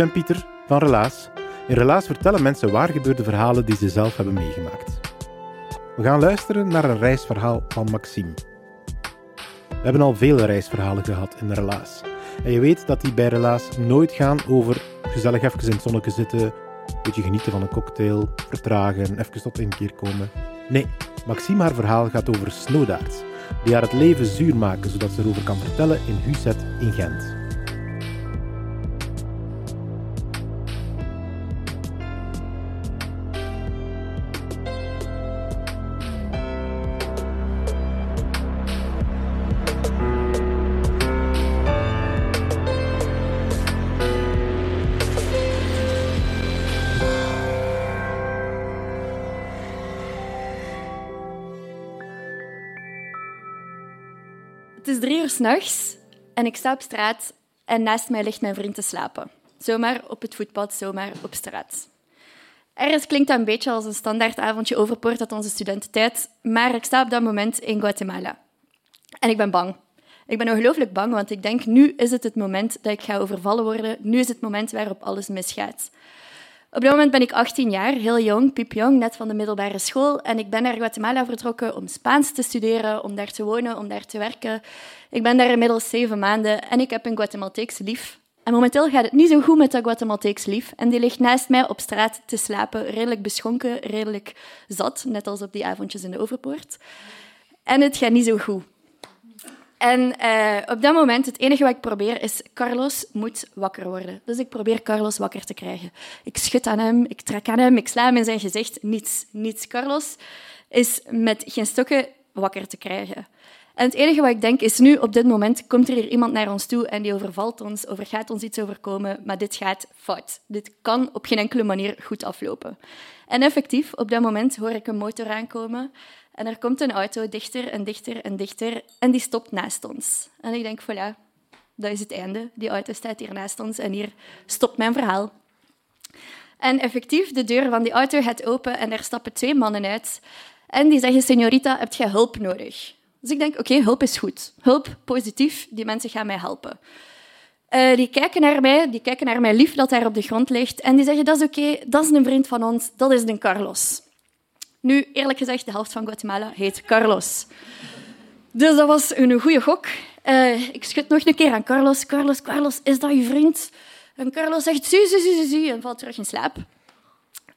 Ben Pieter van Relaas. In Relaas vertellen mensen waar gebeurde verhalen die ze zelf hebben meegemaakt. We gaan luisteren naar een reisverhaal van Maxime. We hebben al vele reisverhalen gehad in Relaas. En je weet dat die bij Relaas nooit gaan over gezellig even in het zonnetje zitten, een beetje genieten van een cocktail, vertragen, even tot inkeer komen. Nee, Maxime haar verhaal gaat over snowdaards, die haar het leven zuur maken zodat ze erover kan vertellen in Huset in Gent. S'nachts en ik sta op straat en naast mij ligt mijn vriend te slapen. Zomaar op het voetpad, zomaar op straat. Ergens klinkt dat een beetje als een standaard avondje overpoort uit onze studententijd, maar ik sta op dat moment in Guatemala. En ik ben bang. Ik ben ongelooflijk bang, want ik denk, nu is het het moment dat ik ga overvallen worden. Nu is het moment waarop alles misgaat. Op dat moment ben ik 18 jaar, heel jong, piepjong, net van de middelbare school. En ik ben naar Guatemala vertrokken om Spaans te studeren, om daar te wonen, om daar te werken. Ik ben daar inmiddels zeven maanden en ik heb een Guatemalteeks lief. En momenteel gaat het niet zo goed met dat Guatemalteeks lief. En die ligt naast mij op straat te slapen, redelijk beschonken, redelijk zat, net als op die avondjes in de Overpoort. En het gaat niet zo goed. En eh, op dat moment, het enige wat ik probeer is, Carlos moet wakker worden. Dus ik probeer Carlos wakker te krijgen. Ik schud aan hem, ik trek aan hem, ik sla hem in zijn gezicht. Niets, niets. Carlos is met geen stokken wakker te krijgen. En het enige wat ik denk is, nu op dit moment komt er hier iemand naar ons toe en die overvalt ons, of er gaat ons iets overkomen, maar dit gaat fout. Dit kan op geen enkele manier goed aflopen. En effectief, op dat moment hoor ik een motor aankomen en er komt een auto dichter en dichter en dichter en die stopt naast ons. En ik denk, voilà, dat is het einde. Die auto staat hier naast ons en hier stopt mijn verhaal. En effectief, de deur van die auto gaat open en er stappen twee mannen uit. En die zeggen, señorita, heb je hulp nodig? Dus ik denk, oké, hulp is goed. Hulp, positief, die mensen gaan mij helpen. Eh, die kijken naar mij, die kijken naar mijn lief dat daar op de grond ligt. En die zeggen, dat is oké, dat is een vriend van ons, dat is een Carlos. Nu, eerlijk gezegd, de helft van Guatemala heet Carlos. Dus dat was een goede gok. Eh, ik schud nog een keer aan Carlos. Carlos, Carlos, is dat je vriend? En Carlos zegt, zie, zie, zie, zie, en valt terug in slaap.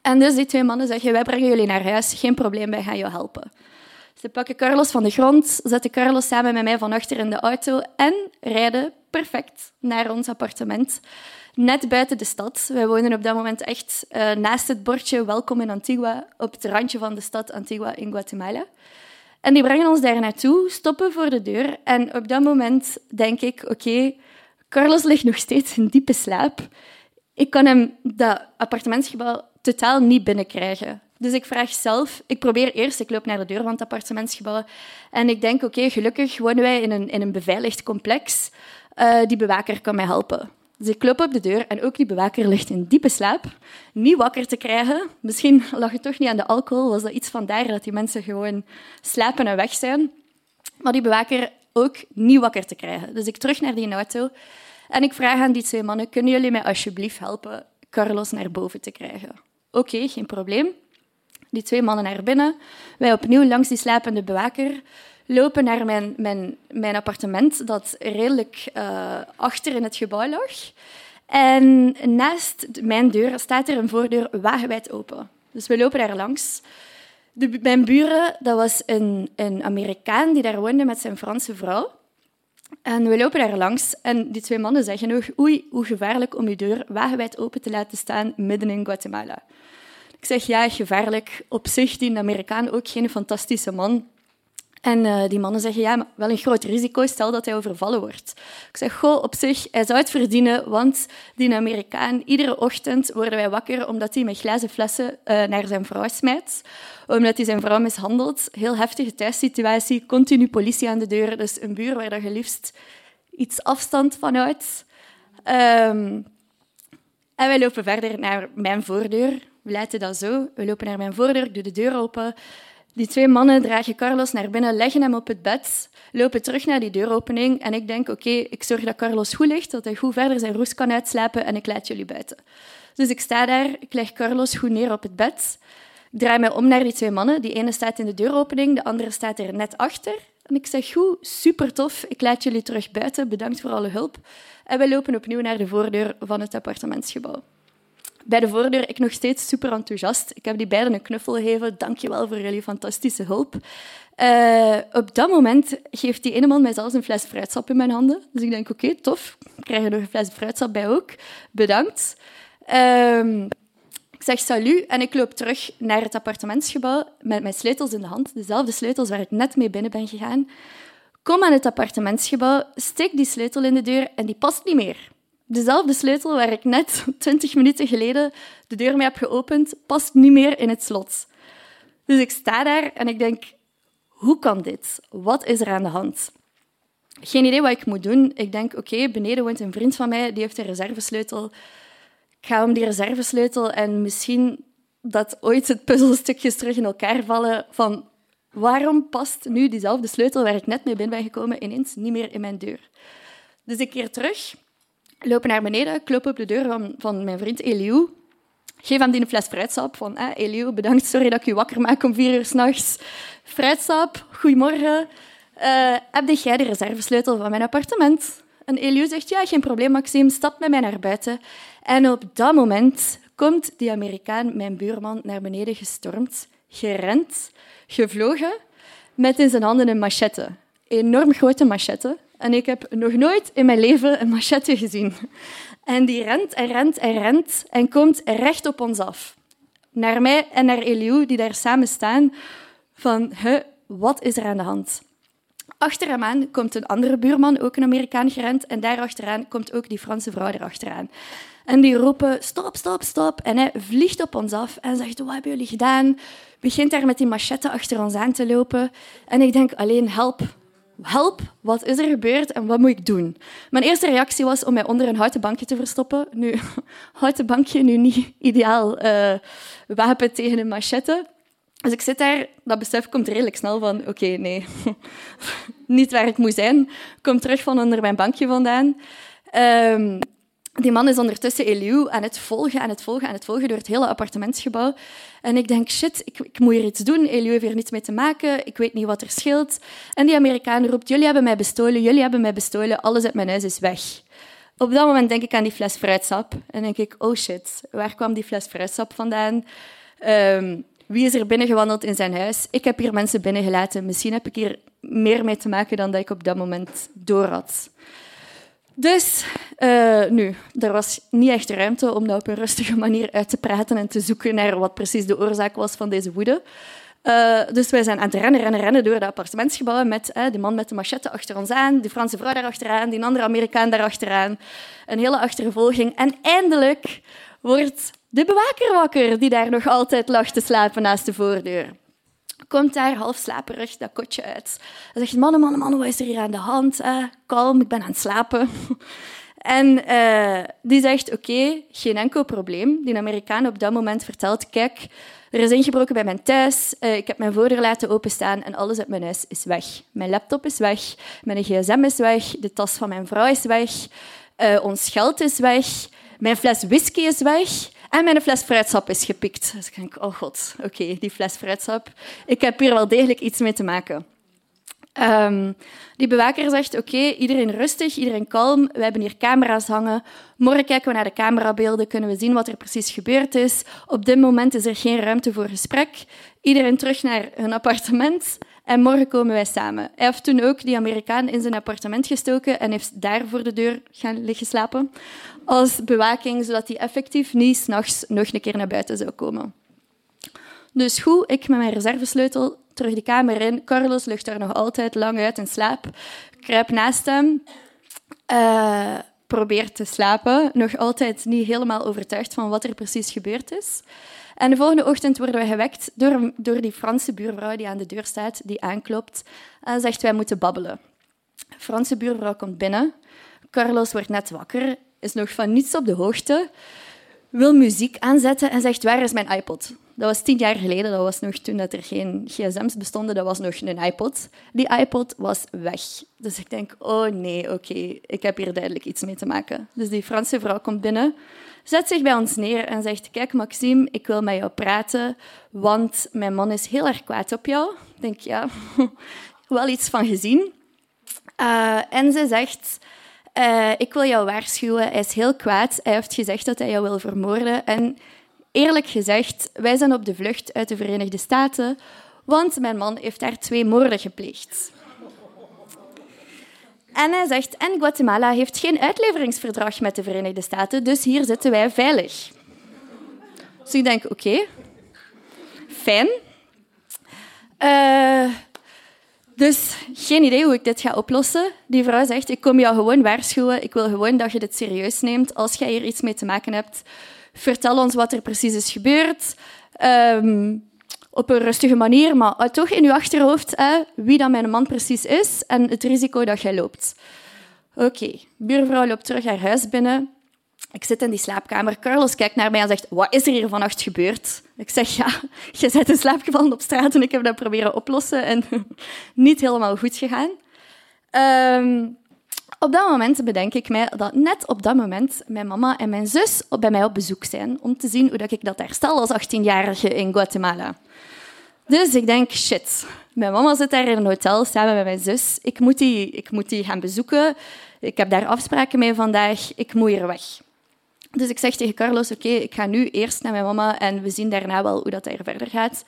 En dus die twee mannen zeggen, wij brengen jullie naar huis, geen probleem, wij gaan jou helpen. Ze pakken Carlos van de grond, zetten Carlos samen met mij van achter in de auto en rijden perfect naar ons appartement. Net buiten de stad. Wij wonen op dat moment echt eh, naast het bordje Welkom in Antigua, op het randje van de stad Antigua in Guatemala. En die brengen ons daar naartoe, stoppen voor de deur. En op dat moment denk ik, oké, Carlos ligt nog steeds in diepe slaap. Ik kan hem dat appartementsgebouw totaal niet binnenkrijgen. Dus ik vraag zelf, ik probeer eerst, ik loop naar de deur van het appartementsgebouw en ik denk, oké, gelukkig wonen wij in een, in een beveiligd complex. Eh, die bewaker kan mij helpen. Dus ik klop op de deur en ook die bewaker ligt in diepe slaap. Niet wakker te krijgen. Misschien lag het toch niet aan de alcohol, was dat iets vandaar dat die mensen gewoon slapen en weg zijn. Maar die bewaker ook niet wakker te krijgen. Dus ik terug naar die auto En ik vraag aan die twee mannen, kunnen jullie mij alsjeblieft helpen Carlos naar boven te krijgen? Oké, geen probleem. Die twee mannen naar binnen. Wij opnieuw langs die slapende bewaker lopen naar mijn, mijn, mijn appartement, dat redelijk uh, achter in het gebouw lag. En naast mijn deur staat er een voordeur wagenwijd open. Dus we lopen daar langs. De, mijn buren, dat was een, een Amerikaan die daar woonde met zijn Franse vrouw. En we lopen daar langs en die twee mannen zeggen nog oei, hoe gevaarlijk om je deur wagenwijd open te laten staan midden in Guatemala. Ik zeg ja, gevaarlijk. Op zich, die Amerikaan ook geen fantastische man. En uh, die mannen zeggen, ja, maar wel een groot risico, stel dat hij overvallen wordt. Ik zeg, goh, op zich, hij zou het verdienen, want die Amerikaan, iedere ochtend worden wij wakker omdat hij met glazen flessen uh, naar zijn vrouw smijt. Omdat hij zijn vrouw mishandelt. Heel heftige thuissituatie, continu politie aan de deur. Dus een buur waar je liefst iets afstand van houdt. Um, en wij lopen verder naar mijn voordeur. We laten dat zo. We lopen naar mijn voordeur, ik doe de deur open. Die twee mannen dragen Carlos naar binnen, leggen hem op het bed, lopen terug naar die deuropening en ik denk, oké, ik zorg dat Carlos goed ligt, dat hij goed verder zijn roes kan uitslapen en ik laat jullie buiten. Dus ik sta daar, ik leg Carlos goed neer op het bed. Ik draai mij om naar die twee mannen. Die ene staat in de deuropening, de andere staat er net achter. En ik zeg, goed, super tof, ik laat jullie terug buiten, bedankt voor alle hulp. En we lopen opnieuw naar de voordeur van het appartementsgebouw bij de voordeur, ik nog steeds super enthousiast. Ik heb die beiden een knuffel gegeven. Dank je wel voor jullie fantastische hulp. Uh, op dat moment geeft die ene man mij zelfs een fles fruitsap in mijn handen. Dus ik denk, oké, tof. Ik krijg er nog een fles fruitsap bij ook. Bedankt. Um, ik zeg salut en ik loop terug naar het appartementsgebouw met mijn sleutels in de hand. Dezelfde sleutels waar ik net mee binnen ben gegaan. Kom aan het appartementsgebouw, steek die sleutel in de deur en die past niet meer. Dezelfde sleutel waar ik net 20 minuten geleden de deur mee heb geopend, past niet meer in het slot. Dus ik sta daar en ik denk, hoe kan dit? Wat is er aan de hand? Geen idee wat ik moet doen. Ik denk, oké, beneden woont een vriend van mij, die heeft een reservesleutel. Ik ga om die reservesleutel en misschien dat ooit het puzzelstukjes terug in elkaar vallen van waarom past nu diezelfde sleutel waar ik net mee binnen ben gekomen ineens niet meer in mijn deur. Dus ik keer terug lopen naar beneden, klop op de deur van, van mijn vriend Eliou. Geef hem die een fles fruitsap. Van, eh, bedankt, sorry dat ik je wakker maak om vier uur s'nachts. Fruitsap, goedemorgen. Uh, heb jij de reservesleutel van mijn appartement? En Eliou zegt, ja, geen probleem, Maxime, stap met mij naar buiten. En op dat moment komt die Amerikaan, mijn buurman, naar beneden gestormd, gerend, gevlogen, met in zijn handen een machette. Enorm grote machette. En ik heb nog nooit in mijn leven een machette gezien. En die rent en rent en rent en komt recht op ons af. Naar mij en naar Eliou, die daar samen staan, van, wat is er aan de hand? Achter hem aan komt een andere buurman, ook een Amerikaan gerend, en daar achteraan komt ook die Franse vrouw erachteraan. En die roepen, stop, stop, stop. En hij vliegt op ons af en zegt, wat hebben jullie gedaan? Begint daar met die machette achter ons aan te lopen. En ik denk, alleen help, help, wat is er gebeurd en wat moet ik doen? Mijn eerste reactie was om mij onder een houten bankje te verstoppen. Nu, houten bankje, nu niet ideaal uh, wapen tegen een machette. Dus ik zit daar, dat besef komt redelijk snel van, oké, nee, niet waar ik moet zijn. Ik kom terug van onder mijn bankje vandaan. Um, die man is ondertussen Eliou aan het volgen, aan het volgen, aan het volgen door het hele appartementsgebouw. En ik denk, shit, ik, ik moet hier iets doen. Eliou heeft hier niets mee te maken. Ik weet niet wat er scheelt. En die Amerikaan roept, jullie hebben mij bestolen, jullie hebben mij bestolen. Alles uit mijn huis is weg. Op dat moment denk ik aan die fles fruitsap. En denk ik, oh shit, waar kwam die fles fruitsap vandaan? Um, wie is er binnengewandeld in zijn huis? Ik heb hier mensen binnengelaten. Misschien heb ik hier meer mee te maken dan dat ik op dat moment door had. Dus uh, nu, er was niet echt ruimte om dat op een rustige manier uit te praten en te zoeken naar wat precies de oorzaak was van deze woede. Uh, dus wij zijn aan het rennen, rennen, rennen door de appartementsgebouwen met uh, de man met de machette achter ons aan, die Franse vrouw daar achteraan, die andere Amerikaan daar achteraan. Een hele achtervolging. En eindelijk wordt de bewaker wakker, die daar nog altijd lag te slapen naast de voordeur komt daar half slaperig dat kotje uit. Hij zegt, mannen, mannen, mannen, wat is er hier aan de hand? Eh, kalm, ik ben aan het slapen. en uh, die zegt, oké, geen enkel probleem. Die Amerikaan op dat moment vertelt, kijk, er is ingebroken bij mijn thuis, uh, ik heb mijn voordeur laten openstaan en alles uit mijn huis is weg. Mijn laptop is weg, mijn gsm is weg, de tas van mijn vrouw is weg. eh, ons geld is weg, mijn fles whisky is weg en mijn fles fruitsap is gepikt. Dus ik denk, oh god, oké, die fles fruitsap. Ik heb hier wel degelijk iets mee te maken. Ehm, die bewaker zegt, oké, iedereen rustig, iedereen kalm. We hebben hier camera's hangen. Morgen kijken we naar de camerabeelden, kunnen we zien wat er precies gebeurd is. Op dit moment is er geen ruimte voor gesprek. Iedereen terug naar hun appartement. En morgen komen wij samen. Hij heeft toen ook die Amerikaan in zijn appartement gestoken en heeft daar voor de deur gaan liggen slapen. Als bewaking, zodat hij effectief niet s'nachts nog een keer naar buiten zou komen. Dus goed, ik met mijn reservesleutel terug de kamer in. Carlos ligt daar nog altijd lang uit in slaap. Kruip naast hem. Uh, probeert te slapen. Nog altijd niet helemaal overtuigd van wat er precies gebeurd is. En de volgende ochtend worden we gewekt door, door die Franse buurvrouw die aan de deur staat, die aanklopt en zegt wij moeten babbelen. De Franse buurvrouw komt binnen. Carlos wordt net wakker, is nog van niets op de hoogte, wil muziek aanzetten en zegt waar is mijn iPod? Dat was tien jaar geleden, dat was nog toen dat er geen gsm's bestonden, dat was nog een iPod. Die iPod was weg. Dus ik denk, oh nee, oké, ik heb hier duidelijk iets mee te maken. Dus die Franse vrouw komt binnen, zet zich bij ons neer en zegt, kijk Maxime, ik wil met jou praten, want mijn man is heel erg kwaad op jou. Ik denk, ja, wel iets van gezien. Uh, en ze zegt, uh, ik wil jou waarschuwen, hij is heel kwaad. Hij heeft gezegd dat hij jou wil vermoorden. En Eerlijk gezegd, wij zijn op de vlucht uit de Verenigde Staten, want mijn man heeft daar twee moorden gepleegd. En hij zegt, en Guatemala heeft geen uitleveringsverdrag met de Verenigde Staten, dus hier zitten wij veilig. Dus ik denk, oké, fijn. Uh, dus geen idee hoe ik dit ga oplossen. Die vrouw zegt, ik kom jou gewoon waarschuwen, ik wil gewoon dat je dit serieus neemt. Als jij hier iets mee te maken hebt, vertel ons wat er precies is gebeurd. Um, op een rustige manier, maar toch in je achterhoofd hè, wie dan mijn man precies is en het risico dat jij loopt. Oké, okay. buurvrouw loopt terug haar huis binnen. Ik zit in die slaapkamer. Carlos kijkt naar mij en zegt, wat is er hier vannacht gebeurd? Ik zeg, ja, je bent in slaap gevallen op straat en ik heb dat proberen oplossen en niet helemaal goed gegaan. Um, op dat moment bedenk ik mij dat net op dat moment mijn mama en mijn zus bij mij op bezoek zijn om te zien hoe ik dat herstel als 18-jarige in Guatemala. Dus ik denk, shit, mijn mama zit daar in een hotel samen met mijn zus. Ik moet die, ik moet die gaan bezoeken. Ik heb daar afspraken mee vandaag. Ik moet hier weg. Dus ik zeg tegen Carlos, oké, ik ga nu eerst naar mijn mama en we zien daarna wel hoe dat daar verder gaat.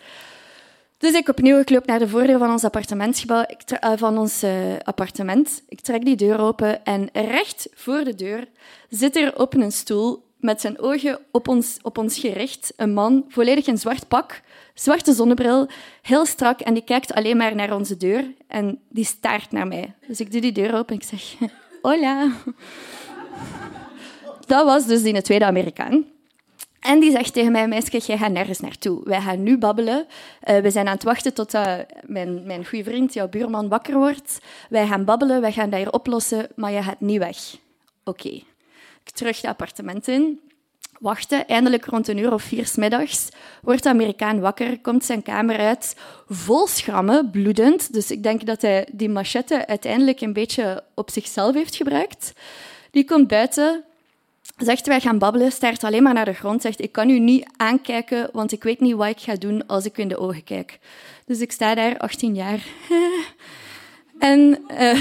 Dus ik opnieuw ik loop naar de voordeur van ons appartementgebouw, ik uh, van ons uh, appartement. Ik trek die deur open en recht voor de deur zit er op een stoel met zijn ogen op ons, op ons gericht een man, volledig in zwart pak, zwarte zonnebril, heel strak en die kijkt alleen maar naar onze deur en die staart naar mij. Dus ik doe die deur open en ik zeg, hola. Dat was dus die tweede Amerikaan. En die zegt tegen mij, meisje, jij gaat nergens naartoe. Wij gaan nu babbelen. Uh, we zijn aan het wachten tot uh, mijn, mijn goede vriend, jouw buurman, wakker wordt. Wij gaan babbelen, wij gaan dat hier oplossen, maar je gaat niet weg. Oké. Ik terug het appartement in. Wachten, eindelijk rond een uur of vier middags wordt de Amerikaan wakker, komt zijn kamer uit, vol schrammen, bloedend. Dus ik denk dat hij die machette uiteindelijk een beetje op zichzelf heeft gebruikt. Die komt buiten, Zegt, wij gaan babbelen, staart alleen maar naar de grond. Zegt, ik kan u niet aankijken, want ik weet niet wat ik ga doen als ik u in de ogen kijk. Dus ik sta daar, 18 jaar. en, uh,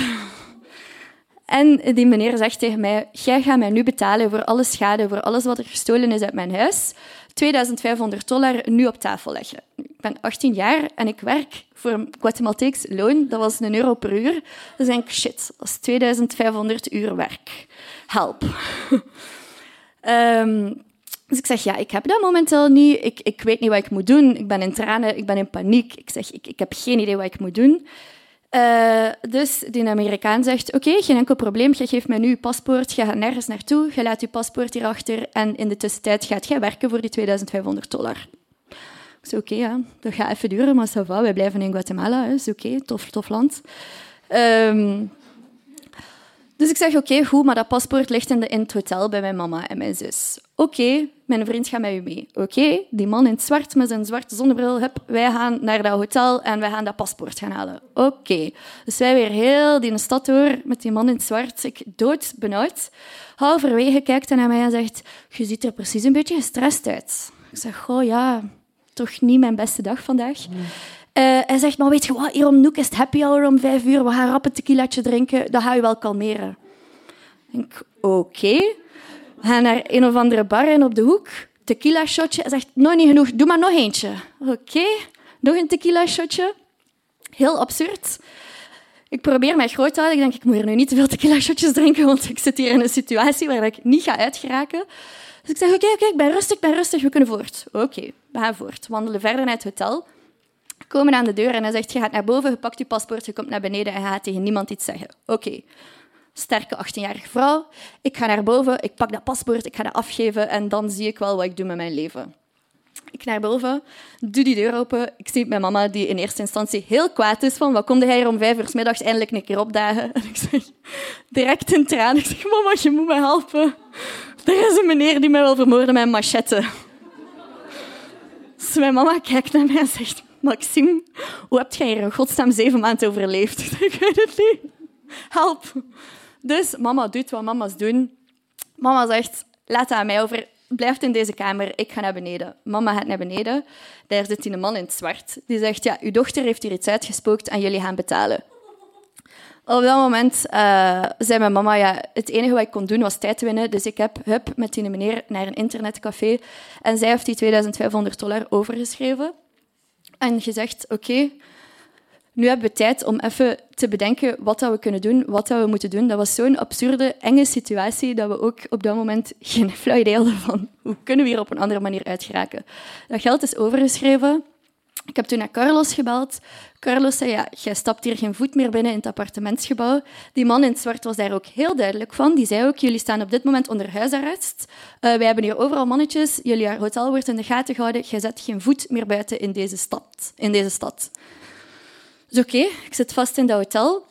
en die meneer zegt tegen mij, jij gaat mij nu betalen voor alle schade, voor alles wat er gestolen is uit mijn huis. 2500 dollar nu op tafel leggen. Ik ben 18 jaar en ik werk voor een Guatemalteeks loon. Dat was een euro per uur. Dan denk ik, shit, dat is 2500 uur werk. Help. Um, dus ik zeg, ja, ik heb dat momenteel niet. Ik, ik weet niet wat ik moet doen. Ik ben in tranen, ik ben in paniek. Ik zeg, ik, ik heb geen idee wat ik moet doen. Uh, dus die Amerikaan zegt, oké, geen enkel probleem. Je geeft mij nu je paspoort, je gaat nergens naartoe, je laat je paspoort hierachter en in de tussentijd gaat jij werken voor die 2500 dollar. Ik zeg, oké, ja, dat gaat even duren, maar ça va, wij blijven in Guatemala, is oké, tof, tof land. Um, Dus ik zeg, oké, goed, maar dat paspoort ligt in, de, in het hotel bij mijn mama en mijn zus. Oké, mijn vriend gaat met u mee. Oké, die man in het zwart met zijn zwarte zonnebril, hup, wij gaan naar dat hotel en wij gaan dat paspoort gaan halen. Oké. Dus wij weer heel die stad door met die man in het zwart. Ik dood benauwd. Halverwege kijkt hij naar mij en zegt, je ziet er precies een beetje gestrest uit. Ik zeg, oh ja, toch niet mijn beste dag vandaag. Uh, hij zegt, maar weet je wat, hier om Noek is het happy hour om vijf uur. We gaan rap een tequilaatje drinken, dat ga je wel kalmeren. Ik denk, oké. We gaan naar een of andere bar en op de hoek. Tequila shotje. Hij zegt, nog niet genoeg, doe maar nog eentje. Oké, nog een tequila shotje. Heel absurd. Ik probeer mij groot te houden. Ik denk, ik moet hier nu niet te veel tequila shotjes drinken, want ik zit hier in een situatie waar ik niet ga uitgeraken. Dus ik zeg, oké, oké, ik ben rustig, ik ben rustig, we kunnen voort. Oké, we gaan voort. Wandelen verder naar het hotel komen aan de deur en hij zegt, je gaat naar boven, je pakt je paspoort, je komt naar beneden en je gaat tegen niemand iets zeggen. Oké, sterke 18-jarige vrouw, ik ga naar boven, ik pak dat paspoort, ik ga dat afgeven en dan zie ik wel wat ik doe met mijn leven. Ik naar boven, doe die deur open. Ik zie mijn mama, die in eerste instantie heel kwaad is van wat komt hij hier om vijf uur middags eindelijk een keer opdagen? En ik zeg direct in tranen, ik zeg, mama, je moet me helpen. Er is een meneer die mij wil vermoorden met een machette. Dus mijn mama kijkt naar mij en zegt, Maxime, hoe heb jij hier in godsnaam zeven maanden overleefd? Ik weet het niet. Help. Dus mama doet wat mama's doen. Mama zegt, laat aan mij over. Blijf in deze kamer, ik ga naar beneden. Mama gaat naar beneden. Daar zit een man in het zwart. Die zegt, ja, uw dochter heeft hier iets uitgespookt en jullie gaan betalen. Op dat moment uh, zei mijn mama, ja, het enige wat ik kon doen was tijd winnen. Dus ik heb hup, met die meneer naar een internetcafé. En zij heeft die 2500 dollar overgeschreven en gezegd, oké, nu hebben we tijd om even te bedenken wat dat we kunnen doen, wat dat we moeten doen. Dat was zo'n absurde, enge situatie dat we ook op dat moment geen flauw idee hadden van hoe kunnen we hier op een andere manier uitgeraken. Dat geld is overgeschreven. Ik heb toen naar Carlos gebeld. Carlos zei, ja, jij stapt hier geen voet meer binnen in het appartementsgebouw. Die man in het zwart was daar ook heel duidelijk van. Die zei ook, jullie staan op dit moment onder huisarrest. Uh, wij hebben hier overal mannetjes. Jullie hotel wordt in de gaten gehouden. Jij zet geen voet meer buiten in deze stad. In deze stad. Dus oké, ik zit vast in dat hotel.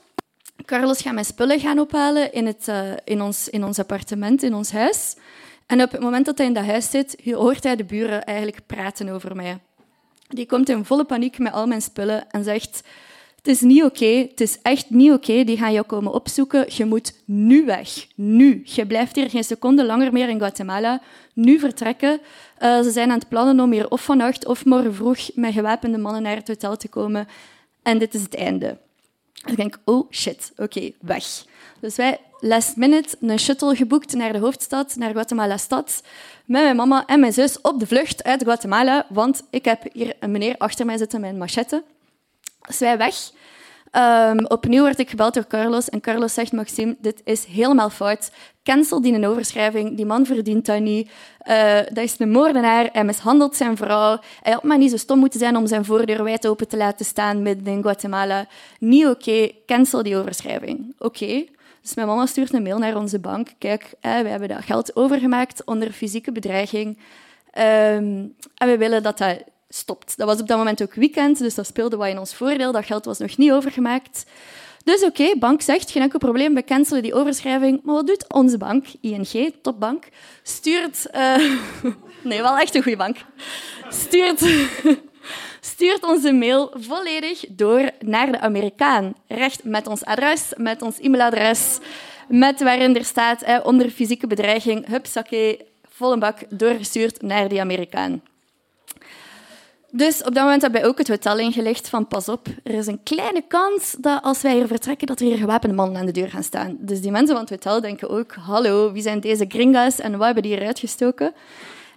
Carlos gaat mijn spullen gaan ophalen in, het, uh, in, ons, in ons appartement, in ons huis. En op het moment dat hij in dat huis zit, hoort hij de buren eigenlijk praten over mij. Die komt in volle paniek met al mijn spullen en zegt: Het is niet oké, het is echt niet oké. Die gaan jou komen opzoeken. Je moet nu weg. Nu. Je blijft hier geen seconde langer meer in Guatemala. Nu vertrekken. Uh, ze zijn aan het plannen om hier of vannacht of morgen vroeg met gewapende mannen naar het hotel te komen. En dit is het einde. Ik denk, oh shit, oké, weg. Dus wij last minute een shuttle geboekt naar de hoofdstad, naar Guatemala-stad, met mijn mama en mijn zus op de vlucht uit Guatemala, want ik heb hier een meneer achter mij zitten met een machette. Dus wij weg. Um, opnieuw word ik gebeld door Carlos en Carlos zegt, Maxime, dit is helemaal fout. Cancel die een overschrijving, die man verdient dat niet. Uh, dat is een moordenaar, hij mishandelt zijn vrouw. Hij had maar niet zo stom moeten zijn om zijn voordeur wijd open te laten staan midden in Guatemala. Niet oké, cancel die overschrijving. Oké. Dus mijn mama stuurt een mail naar onze bank. Kijk, we hebben dat geld overgemaakt onder fysieke bedreiging. Ehm, en we willen dat dat stopt. Dat was op dat moment ook weekend, dus dat speelde wat in ons voordeel. Dat geld was nog niet overgemaakt. Dus oké, bank zegt, geen enkel probleem, we cancelen die overschrijving. Maar wat doet onze bank, ING, topbank, stuurt... Uh, nee, wel echt een goede bank. Stuurt stuurt onze mail volledig door naar de Amerikaan. Recht met ons adres, met ons e-mailadres, met waarin er staat eh, onder fysieke bedreiging, hupsakee, volle bak doorgestuurd naar die Amerikaan. Dus op dat moment hebben wij ook het hotel ingelegd van pas op, er is een kleine kans dat als wij hier vertrekken, dat er hier gewapende mannen aan de deur gaan staan. Dus die mensen van het hotel denken ook, hallo, wie zijn deze gringas en wat hebben die hier uitgestoken?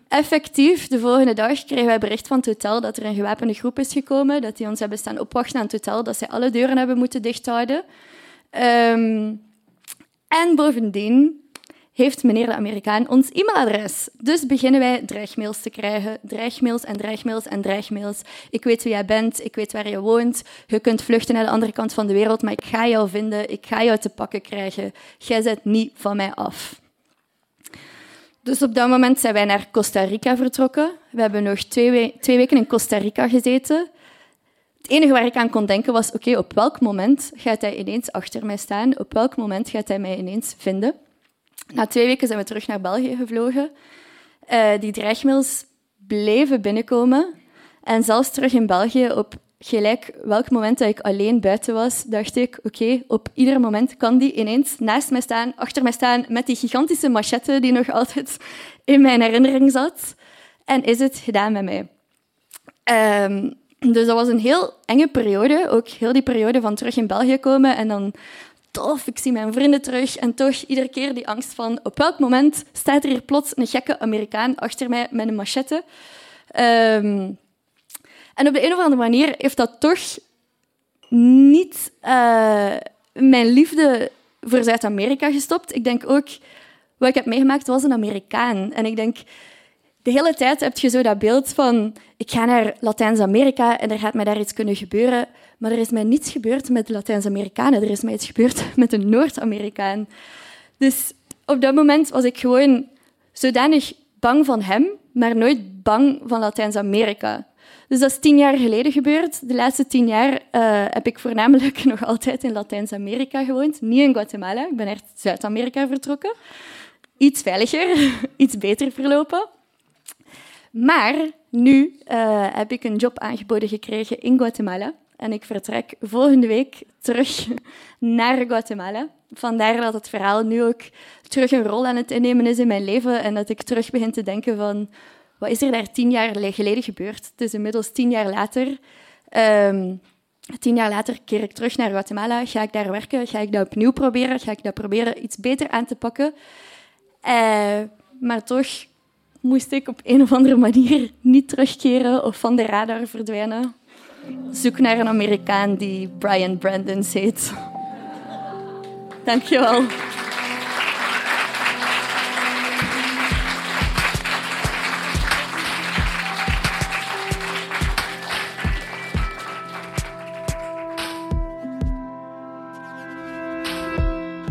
Effectief, de volgende dag kregen wij bericht van het hotel dat er een gewapende groep is gekomen, dat die ons hebben staan opwachten aan het hotel, dat zij alle deuren hebben moeten dichthouden. Um, en bovendien heeft meneer de Amerikaan ons e-mailadres. Dus beginnen wij dreigmails te krijgen. Dreigmails en dreigmails en dreigmails. Ik weet wie jij bent, ik weet waar je woont. Je kunt vluchten naar de andere kant van de wereld, maar ik ga jou vinden, ik ga jou te pakken krijgen. Jij zet niet van mij af. Dus op dat moment zijn wij naar Costa Rica vertrokken. We hebben nog twee, twee weken in Costa Rica gezeten. Het enige waar ik aan kon denken was, oké, op welk moment gaat hij ineens achter mij staan? Op welk moment gaat hij mij ineens vinden? Na twee weken zijn we terug naar België gevlogen. Uh, die dreigmails bleven binnenkomen. En zelfs terug in België, op gelijk welk moment dat ik alleen buiten was, dacht ik, oké, op ieder moment kan die ineens naast mij staan, achter mij staan, met die gigantische machette die nog altijd in mijn herinnering zat. En is het gedaan met mij. Um, dus dat was een heel enge periode, ook heel die periode van terug in België komen en dan tof, ik zie mijn vrienden terug en toch iedere keer die angst van op welk moment staat er hier plots een gekke Amerikaan achter mij met een machette. Um, en op de een of andere manier heeft dat toch niet uh, mijn liefde voor Zuid-Amerika gestopt. Ik denk ook, wat ik heb meegemaakt was een Amerikaan. En ik denk, de hele tijd heb je zo dat beeld van, ik ga naar Latijns-Amerika en er gaat mij daar iets kunnen gebeuren. Maar er is mij niets gebeurd met de Latijns-Amerikanen. Er is mij iets gebeurd met een Noord-Amerikaan. Dus op dat moment was ik gewoon zodanig bang van hem, maar nooit bang van Latijns-Amerika. Dus dat is tien jaar geleden gebeurd. De laatste tien jaar uh, heb ik voornamelijk nog altijd in Latijns-Amerika gewoond. Niet in Guatemala. Ik ben echt Zuid-Amerika vertrokken. Iets veiliger, iets beter verlopen. Maar nu uh, heb ik een job aangeboden gekregen in Guatemala. En ik vertrek volgende week terug naar Guatemala. Vandaar dat het verhaal nu ook terug een rol aan het innemen is in mijn leven. En dat ik terug begin te denken van wat is er daar tien jaar geleden gebeurd? Het is inmiddels tien jaar later. Um, tien jaar later keer ik terug naar Guatemala. Ga ik daar werken? Ga ik dat opnieuw proberen? Ga ik dat proberen iets beter aan te pakken? Uh, maar toch moest ik op een of andere manier niet terugkeren of van de radar verdwijnen. Zoek naar een Amerikaan die Brian Brandon heet. Dankjewel.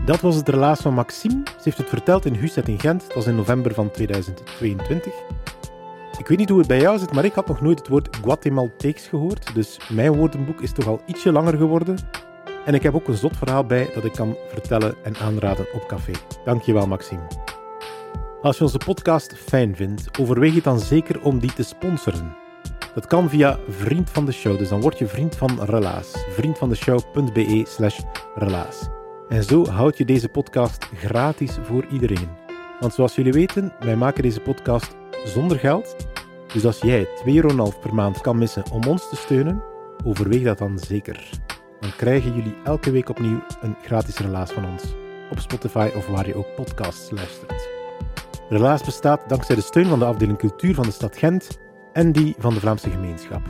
Dat was het relaas van Maxime. Ze heeft het verteld in Huset in Gent. Het was in november van 2022. Ik weet niet hoe het bij jou zit, maar ik had nog nooit het woord Guatemalteeks gehoord. Dus mijn woordenboek is toch al ietsje langer geworden. En ik heb ook een zot verhaal bij dat ik kan vertellen en aanraden op café. Dankjewel, Maxime. Als je onze podcast fijn vindt, overweeg je dan zeker om die te sponsoren. Dat kan via Vriend van de Show, dus dan word je vriend van Relaas. vriendvandeshow.be slash relaas. En zo houd je deze podcast gratis voor iedereen. Want zoals jullie weten, wij maken deze podcast zonder geld. Dus als jij 2,5 euro per maand kan missen om ons te steunen, overweeg dat dan zeker. Dan krijgen jullie elke week opnieuw een gratis relaas van ons. Op Spotify of waar je ook podcasts luistert. Relaas bestaat dankzij de steun van de afdeling cultuur van de stad Gent en die van de Vlaamse gemeenschap.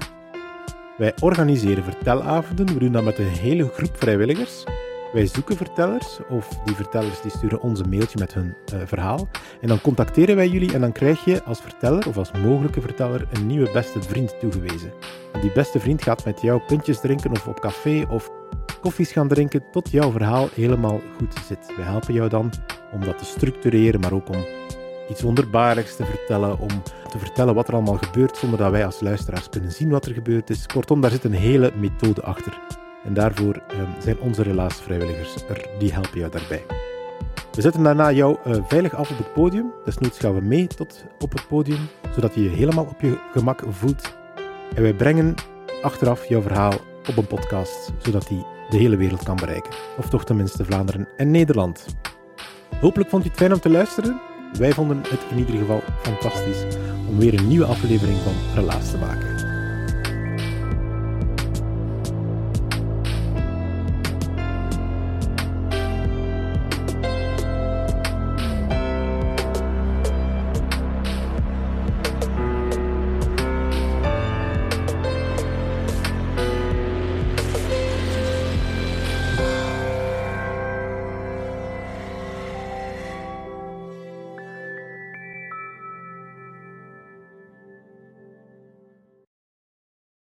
Wij organiseren vertelavonden, we doen dat met een hele groep vrijwilligers wij zoeken vertellers, of die vertellers die sturen ons een mailtje met hun uh, verhaal. En dan contacteren wij jullie en dan krijg je als verteller of als mogelijke verteller een nieuwe beste vriend toegewezen. En die beste vriend gaat met jou pintjes drinken of op café of koffies gaan drinken tot jouw verhaal helemaal goed zit. Wij helpen jou dan om dat te structureren, maar ook om iets wonderbaarlijks te vertellen, om te vertellen wat er allemaal gebeurt zonder dat wij als luisteraars kunnen zien wat er gebeurd is. Kortom, daar zit een hele methode achter. En daarvoor ehm, zijn onze relaasvrijwilligers er, die helpen jou daarbij. We zetten daarna jou uh, veilig af op het podium. Desnoods gaan we mee tot op het podium, zodat je je helemaal op je gemak voelt. En wij brengen achteraf jouw verhaal op een podcast, zodat die de hele wereld kan bereiken. Of toch tenminste Vlaanderen en Nederland. Hopelijk vond je het fijn om te luisteren. Wij vonden het in ieder geval fantastisch om weer een nieuwe aflevering van Relaas te maken.